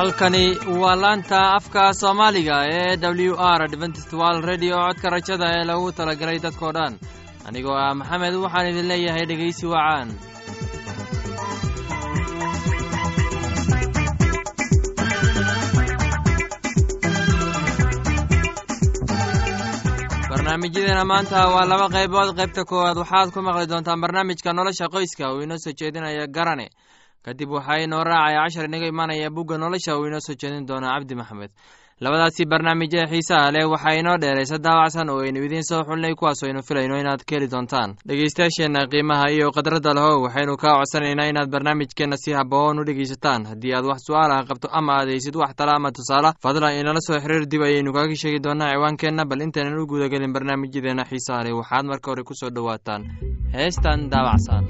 halkani waa laanta afka soomaaliga ee w r dventstwal redio codka rajada ee lagu talagalay dadkoo dhan. Anigoo ah maxamed waxaan idin leeyahay dhegaysi wacaan barnaamijyadeena maanta waa laba qaybood. Qaybta koowaad waxaad ku maqli doontaan barnaamijka nolosha qoyska. Uu inoo soo jeedinaya garane kadib waxaa inoo raacaya cashar inaga imaanaya bugga nolosha uu inoo soo jeedin doonaa cabdi maxamed. Labadaasi barnaamij ee xiisaha leh waxaa inoo dheeraysa daawacsan oo aynu idiin soo xulnay kuwaas aynu filayno inaad ka heli doontaan. Dhegeystayaasheenna qiimaha iyo khadradda lehow waxaynu kaa codsanaynaa inaad barnaamijkeenna si haboon u dhegeysataan haddii aad wax su'aalaha qabto ama aad haysid wax tala ama tusaale fadlan inala soo xiriir dib ayaynu kaaga sheegi doonaa ciwaankeenna bal intaynan u gudagelin barnaamijyadeena xiisaha leh waxaad marka hore ku soo dhowaataan. Heestan daawacsan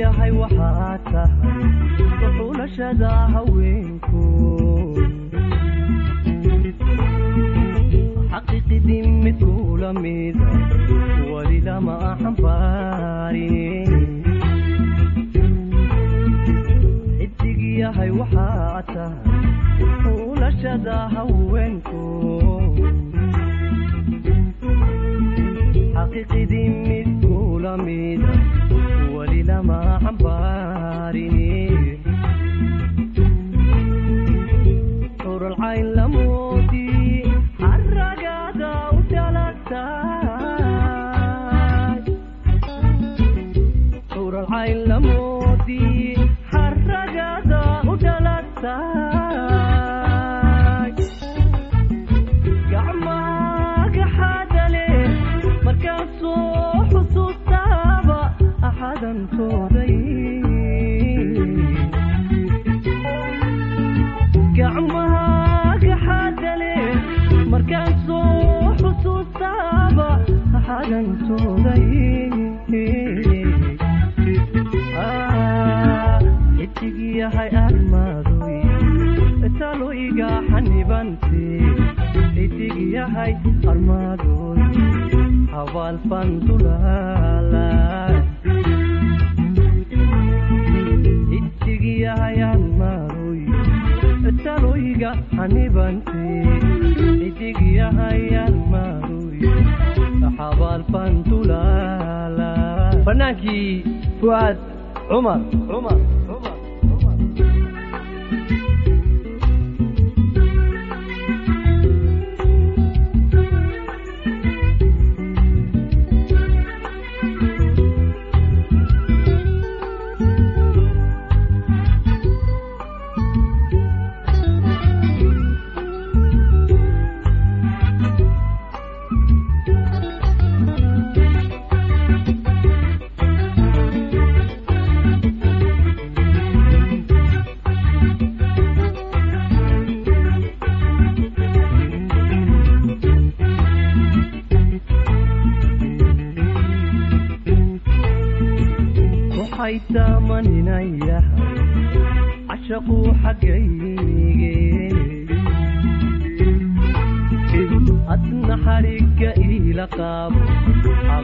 yahay waxaa tahay xuxulashada haweenku. Xaqiiqidii mid kula mida weli lama xambaarin xidig yahay waxaa tahay xuulashada haweenku. Xaqiiqidii mid kula mida lama xambaarin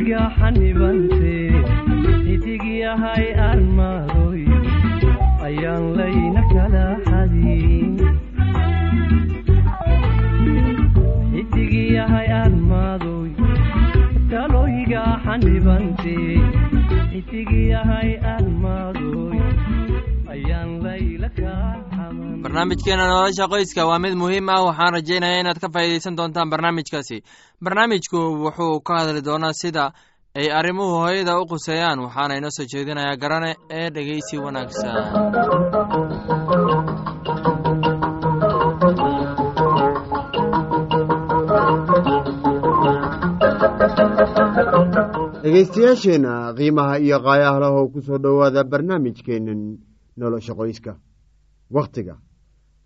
talooyiga xanibante xidig yahay armaadoy ayaan layna kala xadin xidig yahay armaadoy talooyiga xanibante xidig barnaamijkeena nolosha qoyska waa mid muhiim ah waxaan rajaynayaa inaad ka faa'iidaysan doontaan barnaamijkaasi. Barnaamijku wuxuu ka hadli doonaa sida ay arrimuhu hooyada u quseeyaan waxaana inoo soo jeedinayaa garane ee dhegeysi wanaagsan. Dhegaystayaasheenna qiimaha iyo qaayahlahow ku soo dhowaada barnaamijkeennan nolosha qoyska. Wakhtiga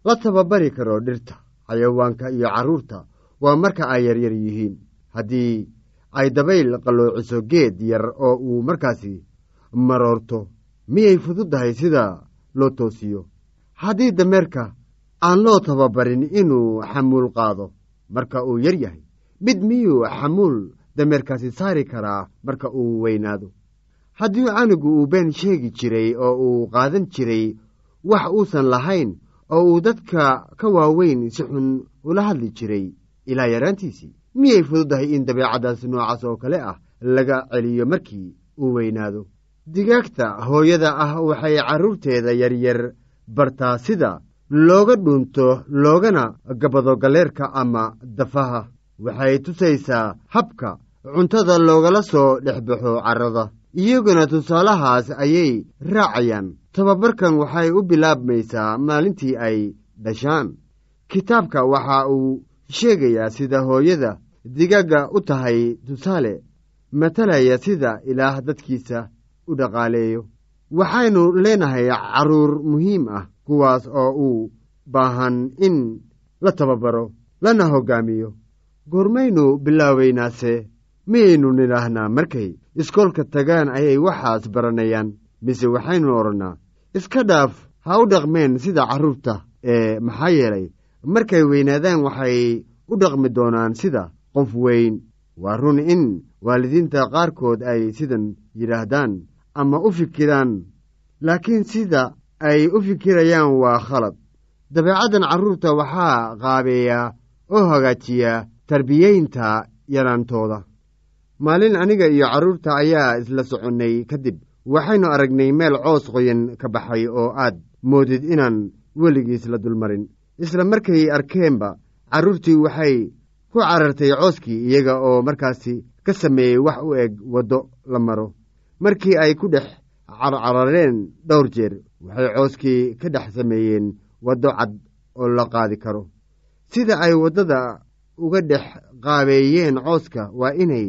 la tababari karo dhirta xayawaanka iyo carruurta waa marka ay yaryar yihiin. Haddii ay dabayl qalloociso geed yar oo uu markaasi maroorto miyay fududdahay sida loo toosiyo? Haddii dameerka aan loo tababarin inuu xamuul qaado marka uu yar yahay mid miyuu xamuul dameerkaasi saari karaa marka uu weynaado? Haddii canugu uu been sheegi jiray oo uu qaadan jiray wax uusan lahayn oo uu dadka ka waaweyn si xun ula hadli jiray. Ilaa yaraantiisii miyay fududdahay in dabeecaddaas noocaas oo kale ah laga celiyo markii uu weynaado? Digaagta hooyada ah waxay carruurteeda yaryar bartaa sida looga dhuunto loogana gabado galeerka ama dafaha. Waxay tusaysaa habka cuntada loogala soo dhex baxo carrada. Iyaguna tusaalahaas ayay raacayaan tababarkan waxay u bilaabmaysaa maalintii ay dhashaan. Kitaabka waxa uu sheegayaa sida hooyada digaagga u tahay tusaale matalaya sida ilaah dadkiisa u dhaqaaleeyo. Waxaynu leenahay carruur muhiim ah kuwaas oo u baahan in la tababaro lana hoggaamiyo goormaynu bilaabaynaase miyaynu nidhaahnaa markay iskoolka tagaan ayay waxaas baranayaan mise waxaynu odhannaa iska dhaaf ha u dhaqmeen sida carruurta ee maxaa yeelay markay weynaadaan waxay u dhaqmi doonaan sida qof weyn. Waa run in waalidiinta qaarkood ay sidan yidhaahdaan ama u fikiraan laakiin sida ay u fikirayaan waa khalad. Dabeecaddan carruurta waxaa qaabeeyaa oo hagaajiyaa tarbiyeynta yaraantooda. Maalin aniga iyo carruurta ayaa isla soconnay kadib waxaynu aragnay meel coos qoyan ka baxay oo aad moodid inaan weligiis la dulmarin. Isla markay arkeenba carruurtii waxay ku carartay cooskii iyaga oo markaasi ka sameeyey wax u eg waddo la maro. Markii ay ku dhex carcarareen dhowr jeer waxay cooskii ka dhex sameeyeen waddo cad oo la qaadi karo. Sida ay waddada uga dhex qaabeeyeen cooska waa inay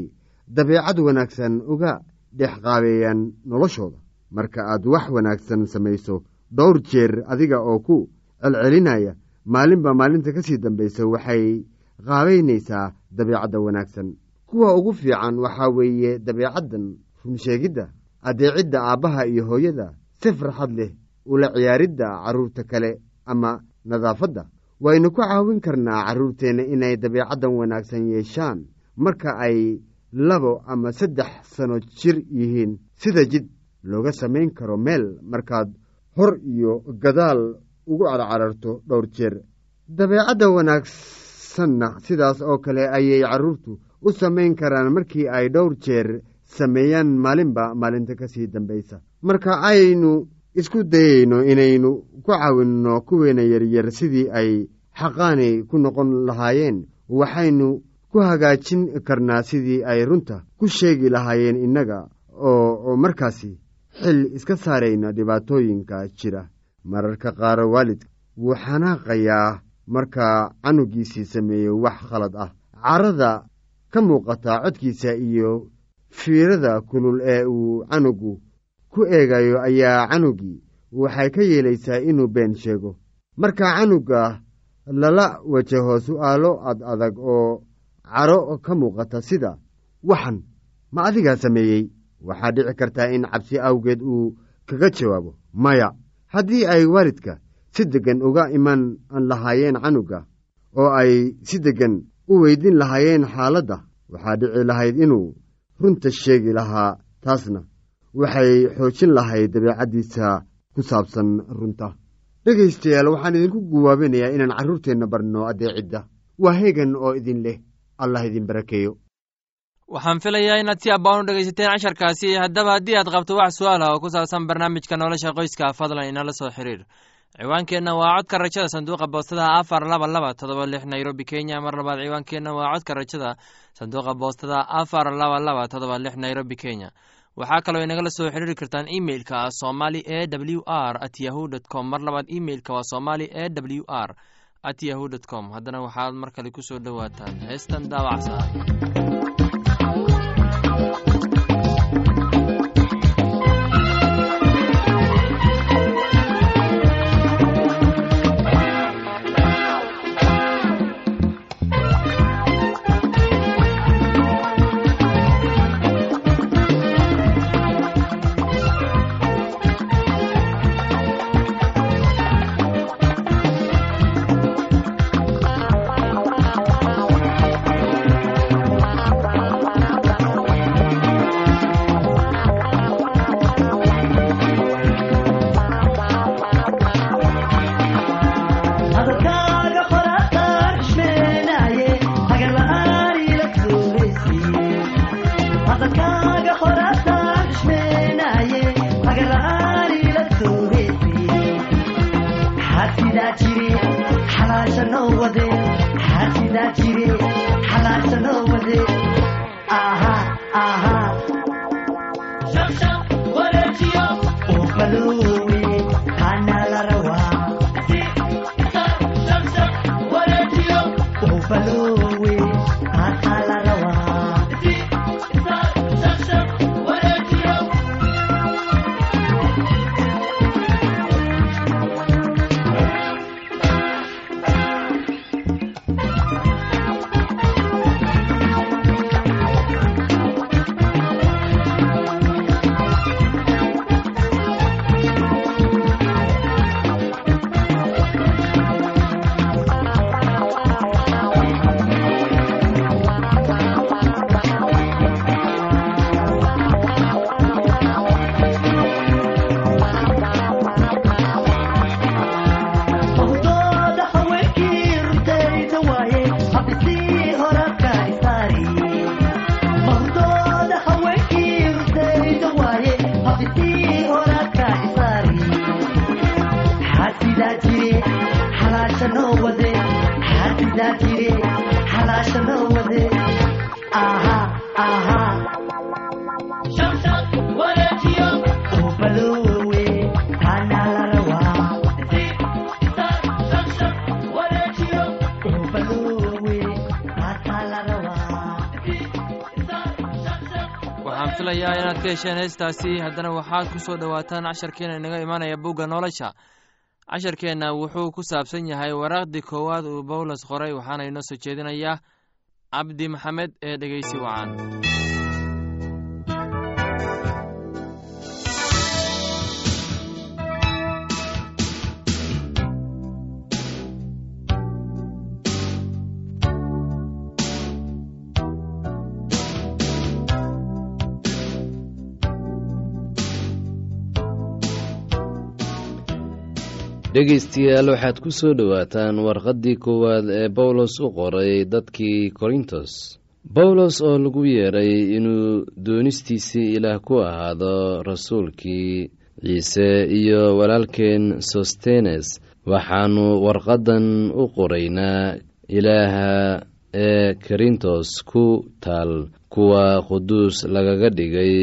dabeecad wanaagsan uga dhex qaabeeyaan noloshooda. Marka aad wax wanaagsan samayso dhowr jeer adiga oo ku celcelinaya maalinba maalinta ka sii dambaysa waxay qaabaynaysaa dabeecadda wanaagsan. Kuwa ugu fiican waxaa weeye dabeecaddan runsheegidda addeecidda aabbaha iyo hooyada si farxad leh ula ciyaaridda carruurta kale ama nadaafadda. Waynu ku caawin karnaa carruurteenna inay dabeecaddan wanaagsan yeeshaan. Marka ay labo ama saddex sano jir yihiin. Sida jid looga samayn karo meel markaad hor iyo gadaal ugu carcararto dhowr jeer. Dabeecadda wanaagsanna sidaas oo kale ayay carruurtu u samayn karaan markii ay dhowr jeer sameeyaan maalinba maalinta ka sii dambaysa. Marka aynu isku dayayno inaynu ku caawinno kuweena yaryar sidii ay xaqaanay ku noqon lahaayeen waxaynu ku hagaajin karnaa sidii ay runta ku sheegi lahaayeen innaga oo markaasi xil iska saarayna dhibaatooyinka jira. Mararka qaar waalidka wuu xanaaqayaa markaa canugiisii sameeyo wax khalad ah. Carada ka muuqata codkiisa iyo fiirada kulul ee uu canugu ku eegayo ayaa canugii waxay ka yeelaysaa inuu been sheego. Marka canuga lala wajaho su'aalo ad adag oo caro ka muuqata sida waxan ma adigaa sameeyey? Waxaa dhici kartaa in cabsi awgeed uu kaga jawaabo maya. Haddii ay waalidka si deggan uga iman lahaayeen canuga oo ay si deggan u weydin lahaayeen xaaladda waxaa dhici lahayd inuu runta sheegi lahaa taasna. Waxay xoojin lahayd dabeecaddiisa ku saabsan runta. Dhegaystayaal waxaan idinku guwaabinayaa inaan carruurteenna barno addeecidda waa heegan oo idin leh allah idin barakeeyo. Waxaan filayaa inaad si abbaan u dhegaysateen casharkaasi. Haddaba haddii aad qabto wax su'aala oo ku saabsan barnaamijka nolosha qoyska fadlan inala soo xiriir. Ciwaankeenna waa codka rajada sanduuqa boostada afar laba laba todoba lix nairobi kenya. Mar labaad ciwaankeenna waa codka rajada sanduuqa boostada afar laba laba todoba lix nairobi kenya. Waxaa kaloo inagala soo xiriiri kartaan imeilka somali e w r at yahu dt com. Mar labaad imeilka waa somali e w r at yahu com. Haddana waxaad mar kale ku soo dhowaataan. Heestan daawacsa inaad ka hesheen heestaasi haddana waxaad ku soo dhowaataan casharkeena inaga imanaya bugga nolosha casharkeenna wuxuu ku saabsan yahay waraaqdii koowaad uu bawlos qoray waxaana inoo soo jeedinayaa cabdi maxamed ee dhegeysi wacan dhegaystayaal waxaad ku soo dhowaataan warqaddii koowaad ee bawlos u qoray dadkii korintos. Bawlos oo lagu yeedhay inuu doonistiisii ilaah ku ahaado rasuulkii ciise iyo walaalkeen sostenes waxaannu warqaddan u qoraynaa ilaaha ee korintos ku taal kuwa quduus lagaga dhigay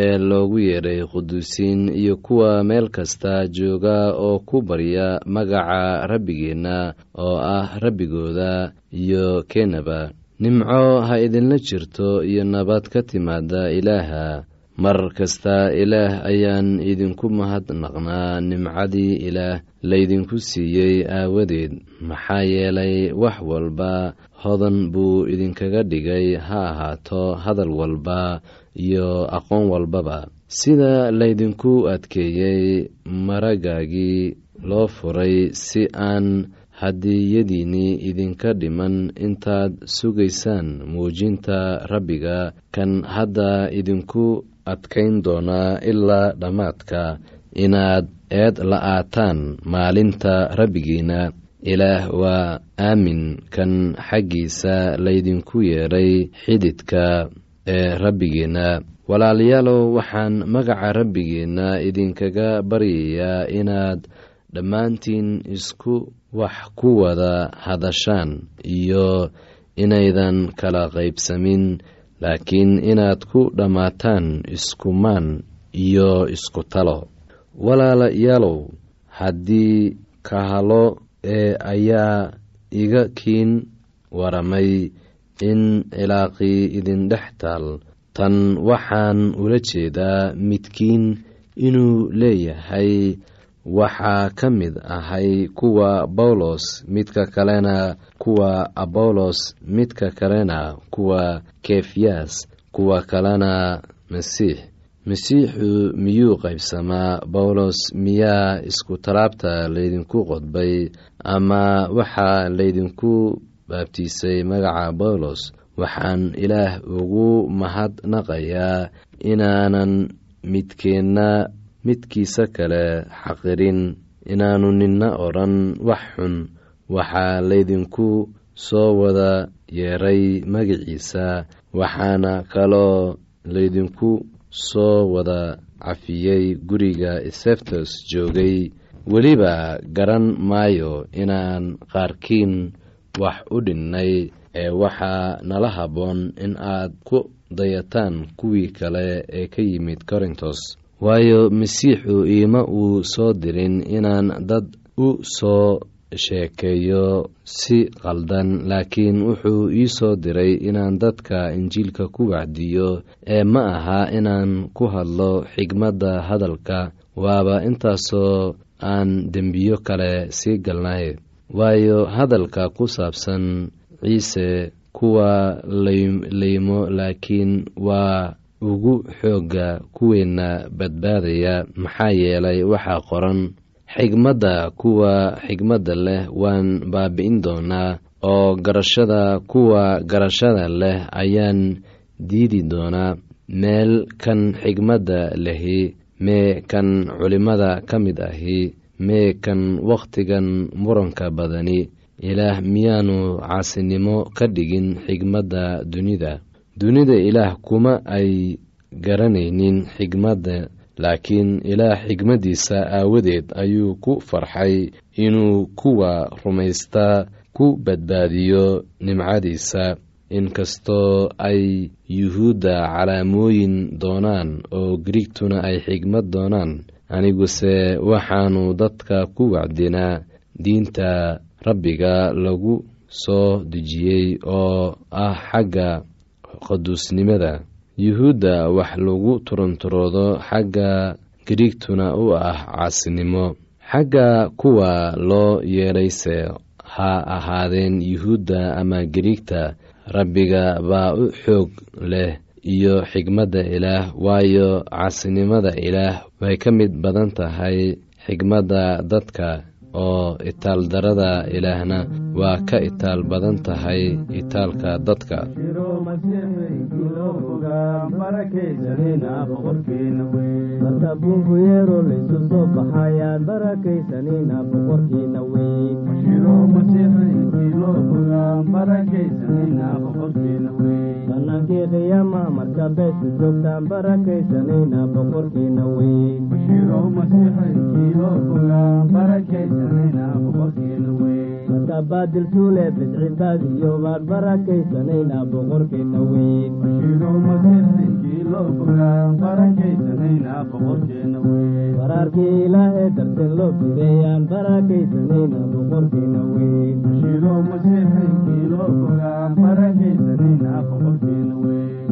ee loogu yeedhay quduusiin iyo kuwa meel kasta jooga oo ku barya magaca rabbigeenna oo ah rabbigooda iyo keenaba. Nimco ha idinla jirto iyo nabad ka timaada ilaaha. Mar kasta ilaah ayaan idinku mahadnaqnaa nimcadii ilaah laydinku siiyey aawadeed maxaa yeelay wax walba hodan buu idinkaga dhigay ha ahaato hadal walba iyo aqoon walbaba. Sida laydinku adkeeyey maragaagii loo furay si aan hadiyadiinnii idinka dhiman intaad sugaysaan muujinta rabbiga kan hadda idinku adkayn doonaa ilaa dhammaadka inaad eed la'aataan maalinta rabbigiina ilaah waa aamin kan xaggiisa laydinku yeedhay xididka ee rabbigiinna. Walaalayaalow waxaan magaca rabbigeenna idinkaga baryayaa inaad dhammaantiin isku wax ku wada hadashaan iyo inaydan kala qaybsamin laakiin inaad ku dhammaataan iskumaan iyo isku talo. Walaalayaalow haddii kahalo ee ayaa iga kiin waramay in cilaaqii idin dhex taal. Tan waxaan ula jeedaa midkiin inuu leeyahay. Waxaa ka mid ahay kuwa bawlos midka kalena kuwa abolos midka kalena kuwa kefyas kuwa kalena masiix masiixu miyuu qaybsamaa? Bawlos miyaa isku talaabta laydinku qodbay? Ama waxaa laydinku baabtiisay magaca bawlos? Waxaan ilaah ugu mahadnaqayaa inaanan midkeenna midkiisa kale xaqirin. Inaanu ninna odhan wax xun. Waxaa laydinku soo wada yeeray magaciisa waxaana kaloo laydinku soo wada cafiyey guriga seftos joogay. Weliba garan maayo inaan qaarkiin wax u dhinnay ee waxaa nala habboon in aad ku dayataan kuwii kale ee ka yimid korintos. Waayo masiixu iima uu soo dirin inaan dad u soo sheekeeyo si qaldan laakiin wuxuu ii soo diray inaan dadka injiilka ku wacdiyo ee ma aha inaan ku hadlo xigmadda hadalka. Waaba intaasoo aan dembiyo kale sii galnay. Waayo hadalka ku saabsan ciise kuwa laymo laakiin waa ugu xoogga kuweenna badbaadaya. Maxaa yeelay waxaa qoran xigmadda kuwa xigmadda leh waan baabi'in doonaa oo garashada kuwa garashada leh ayaan diidi doonaa. Meel kan xigmadda lehi mee kan culimmada ka mid ahi mee kan wakhtigan muranka badani. Ilaah miyaanu caasinimo ka dhigin xigmadda dunida. Dunida ilaah kuma ay garanaynin xigmadda laakiin ilaah xigmaddiisa aawadeed ayuu ku farxay inuu kuwa rumaystaa ku badbaadiyo nimcadiisa. Inkastoo ay yuhuudda calaamooyin doonaan oo griigtuna ay xigmad doonaan aniguse waxaanu dadka ku wacdinaa diinta rabbiga lagu soo dejiyey oo ah xagga qaduusnimada yuhuudda wax lagu turunturoodo xagga griigtuna u ah caasinimo. Xagga kuwa loo yeedhayse ha ahaadeen yuhuudda ama griigta rabbiga baa u xoog leh iyo xigmadda ilaah waayo caasinimada ilaah way ka mid badan tahay xigmadda dadka oo itaaldarada ilaahna waa ka itaal badan tahay itaalka dadka baadil suule bidcibaadiyo baan barakaysanayna boqorkiina weyn baraarkii ilaahee darteen loo fideeyaan barakaysanayna boqorkiina weyn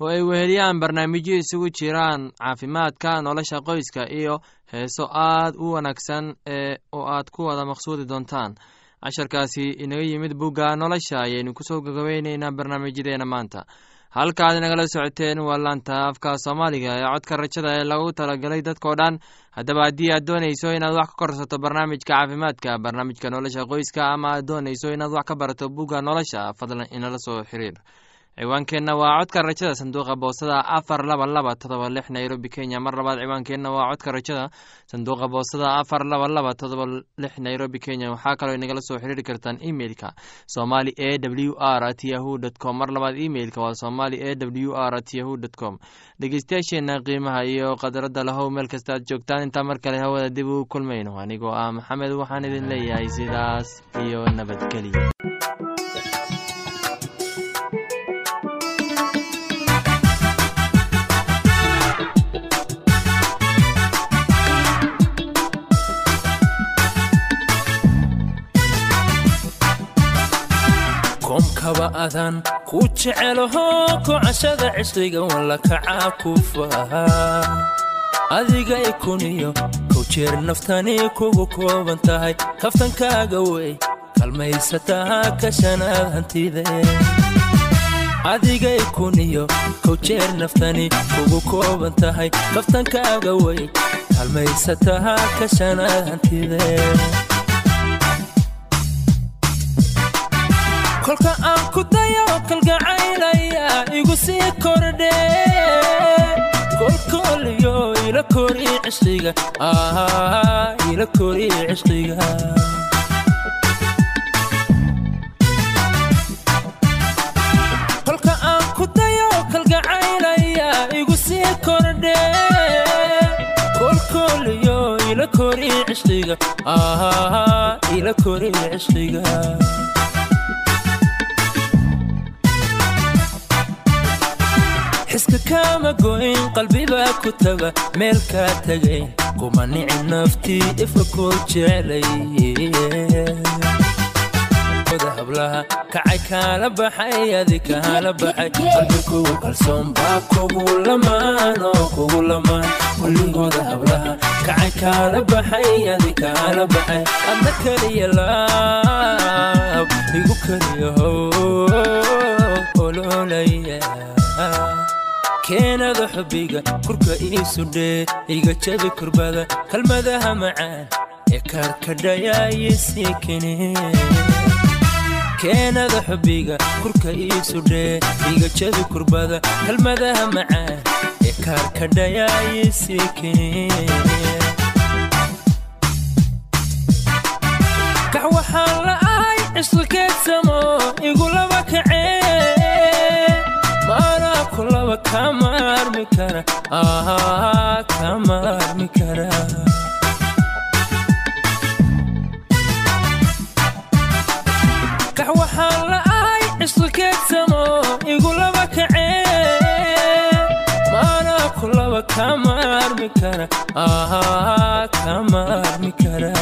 oo ay weheliyaan barnaamijyo isugu jiraan caafimaadka nolosha qoyska iyo heeso aad u wanaagsan ee oo aad ku wada maqsuudi doontaan. Casharkaasi inaga yimid bugga nolosha ayaynu ku soo gagabeyneynaa barnaamijyadeena maanta. Halka aad nagala socoteen waa laanta afka soomaaliga ee codka rajada ee lagu talagalay dadkao dhan. Haddaba haddii aad doonayso inaad wax ka korsato barnaamijka caafimaadka barnaamijka nolosha qoyska ama aad doonayso inaad wax ka barato bugga nolosha fadlan inala soo xiriir ciwaankeenna waa codka rajada sanduuqa boosada afar laba laba todoba lix nairobi kenya. Mar labaad ciwaankeenna waa codka rajada sanduuqa boosada afar laba laba todoba lix nairobi kenya. Waxaa kaloo inagala soo xiriiri kartaan emeilka somali e w r at yahu dt com. Mar labaad emeilka waa somali e w r at yahu dt com. Dhegeystayaasheena qiimaha iyo qadaradda lahow meel kasta aad joogtaan. Intaa mar kale hawada dib ugu kulmayno. Anigoo ah maxamed waxaan idin leeyahay sidaas iyo nabadgelya koomkaba adaan ku jecelaho kocashada cishriga walla kacaa ku faha adiga ikuniyo kow jeer naftani kugu kooban tahay kaftankaaga wey kalmaysataa ka hantide. Adiga ikuniyo kow naftani kugu kooban tahay kaftankaaga wey kalmaysataa ka shanaad hantide kolka aan ku dayo kalgacaylaya igu sii kordhe. Kolkooliyo ila kori cishqiga ila kori cishqiga kolka aan ku dayo kalgacaylaya igu sii kordhe. Kolkooliyo ila kori cishqiga ila kori cishqiga xiska kaama goyn qalbibaa ku taga meel kaa tagayn kuma nici naftii ifka kuu jeclay hablaha kacay kaala baxay adi kaala baxay qalbi kugu kalsoon baa kugu lamaan oo kugu lamaan kulligooda hablaha kacay kaala baxay adi kaala baxay adna keliya laab igu keliyaho ololaya keenada xubbiga kurka iisudhee iga jabi kurbada kalmadaha macaan ee kaarkadhayaayisii kene keenada xubbiga kurka iisudhee iga jabi kurbada kalmadaha macaan ee kaarkadhayaayisii kene kax waxaan la ahay cisqikeedsamo igulaba kacee kulaba kama armi kara kama armi kara? Kax waxaan la ahay cisqikeedsamo igulaba kacee maanaa kulaba kama armi kara? Kama armi kara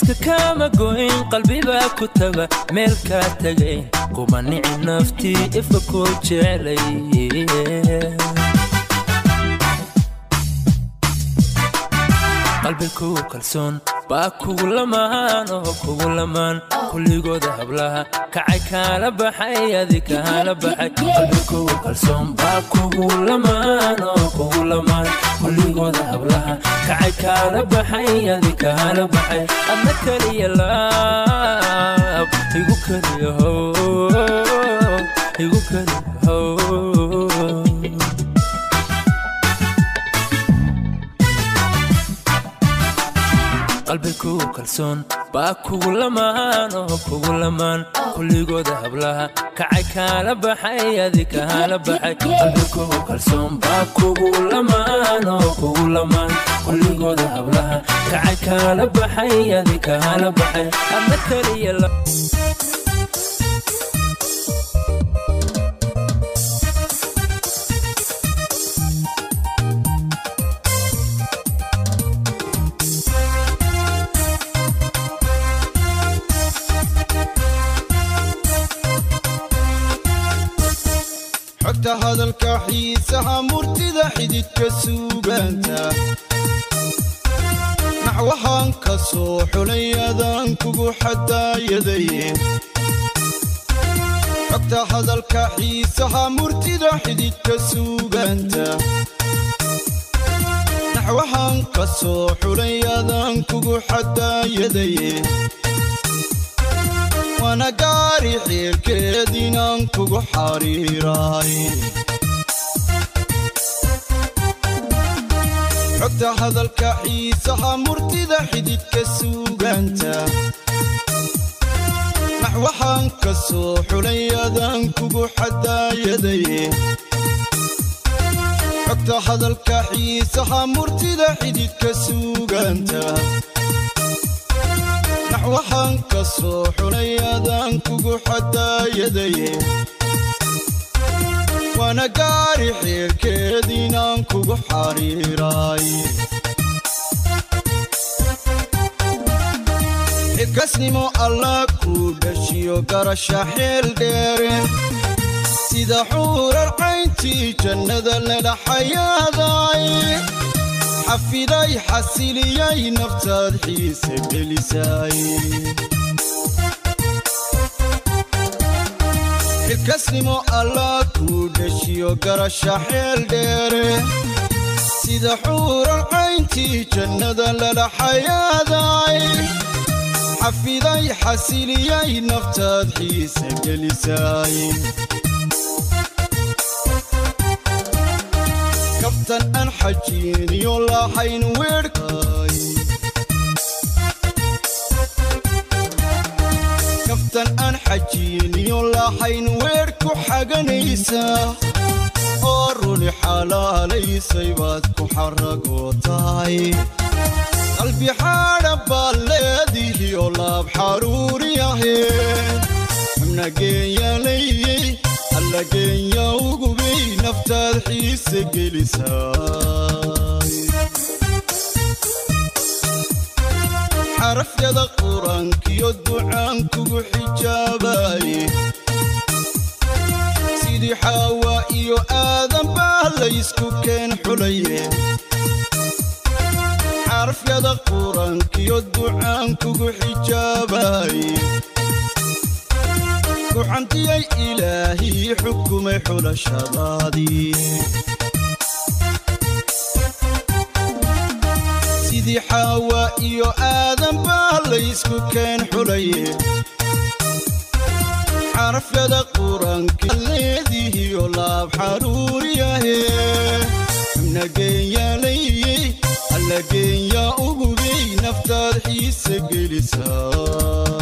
xiska kaama goyn qalbibaa ku taga meel kaa tagayn kuma nici naftii ifka kuu jeclay qalbi kugu kalsoon. Baa kugu lamaan oo kugu lamaan. Kulligooda hablaha kacay kaala baxay adi kaala baxay. Qalbi kugu kalsoon baa kugu lamaan oo kugu lamaan. Kulligooda hablaha kacay kaala baxay adi kaala baxay. Adna keliya laab igu keliyaho igu keliyaho qalbi kugu kalsoon baa kugu lamaan oo kugu lamaan kulligooda hablaha kacay kaala baxay adi kaala baxay qalbi kugu kalsoon baa kugu lamaan oo kugu lamaan kulligooda hablaha kacay kaala baxay adi kaala baxay adna keliya murtida xididka suugaanta naxwahaan ka soo xulay adaan kugu xadaayaday xogta hadalka xiisaha murtida xididka suugaanta naxwahaan ka soo xulay adaan kugu xadaayaday waana gaari xiilkeed inaan kugu xariiraay xogta hadalka xiisaha murtida xididka suugaanta. Naxwahaan ka soo xulay adaan kugu xadaayaday. Xogta hadalka xiisaha murtida xididka suugaanta. Naxwahaan ka soo xulay adaan kugu xadaayaday waana gaari inaan kugu xariiraay xilkasnimo allah kuu dhashiyo garasha xeel dheere. Sida xuurar cayntii jannada ladha xayaaday xafiday xasiliyay naftaad xiise gelisay xilkasnimo allah kuu dhashiyo garasha xeel dheere. Sida xuurar cayntii jannada ladha xayaaday. Xafiday xasiliyay naftaad xiise gelisay. Kaftan aan xajiiniyo lahayn weerhkay kaftan xajiiniyo lahayn weerh ku xaganaysa oo runi xalaalaysay baad ku xaragootahay qalbi xaadha baad leedihiyo laab xaruuriyahe xubna geenyalayey ugubay naftaad xiise gelisay xarafyada qur'aankiyo ducaan kugu xijaabaye sidii xaawa iyo aadan baa laysku keen xulaye xarafyada qur'aankiyo ducaan kugu xijaabaye kuxantiyay ilaahii xukumay xulashadaadii sidii xaawa iyo aadan baa laysku keen xulaye xarafyada qur'aanka leedihiyo laab xaruuriyahe xubna geenyalayey alla geenya ugubay naftaad xiise gelisaa